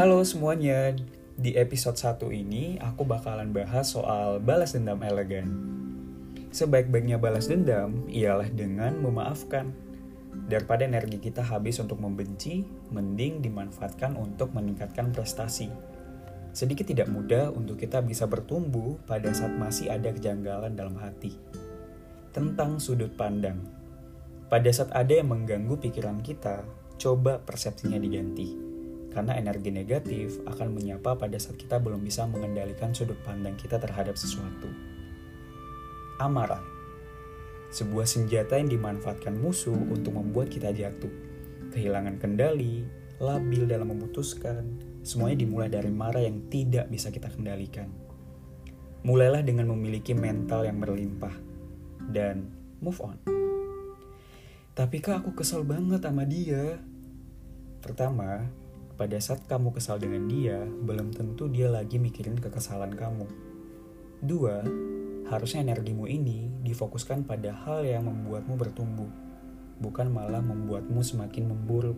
Halo semuanya, di episode 1 ini aku bakalan bahas soal balas dendam elegan. Sebaik-baiknya balas dendam ialah dengan memaafkan. Daripada energi kita habis untuk membenci, mending dimanfaatkan untuk meningkatkan prestasi. Sedikit tidak mudah untuk kita bisa bertumbuh pada saat masih ada kejanggalan dalam hati. Tentang sudut pandang. Pada saat ada yang mengganggu pikiran kita, coba persepsinya diganti karena energi negatif akan menyapa pada saat kita belum bisa mengendalikan sudut pandang kita terhadap sesuatu. Amarah sebuah senjata yang dimanfaatkan musuh untuk membuat kita jatuh, kehilangan kendali, labil dalam memutuskan, semuanya dimulai dari marah yang tidak bisa kita kendalikan. Mulailah dengan memiliki mental yang berlimpah dan move on. Tapi kak aku kesal banget sama dia. Pertama, pada saat kamu kesal dengan dia, belum tentu dia lagi mikirin kekesalan kamu. Dua, harusnya energimu ini difokuskan pada hal yang membuatmu bertumbuh, bukan malah membuatmu semakin memburuk.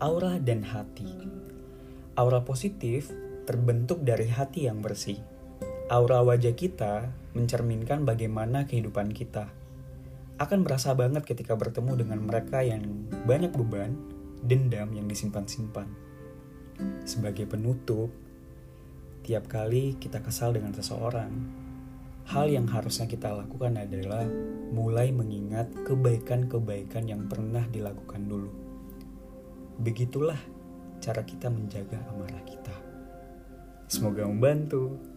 Aura dan hati. Aura positif terbentuk dari hati yang bersih. Aura wajah kita mencerminkan bagaimana kehidupan kita. Akan berasa banget ketika bertemu dengan mereka yang banyak beban, dendam yang disimpan-simpan. Sebagai penutup, tiap kali kita kesal dengan seseorang, hal yang harusnya kita lakukan adalah mulai mengingat kebaikan-kebaikan yang pernah dilakukan dulu. Begitulah cara kita menjaga amarah kita. Semoga membantu.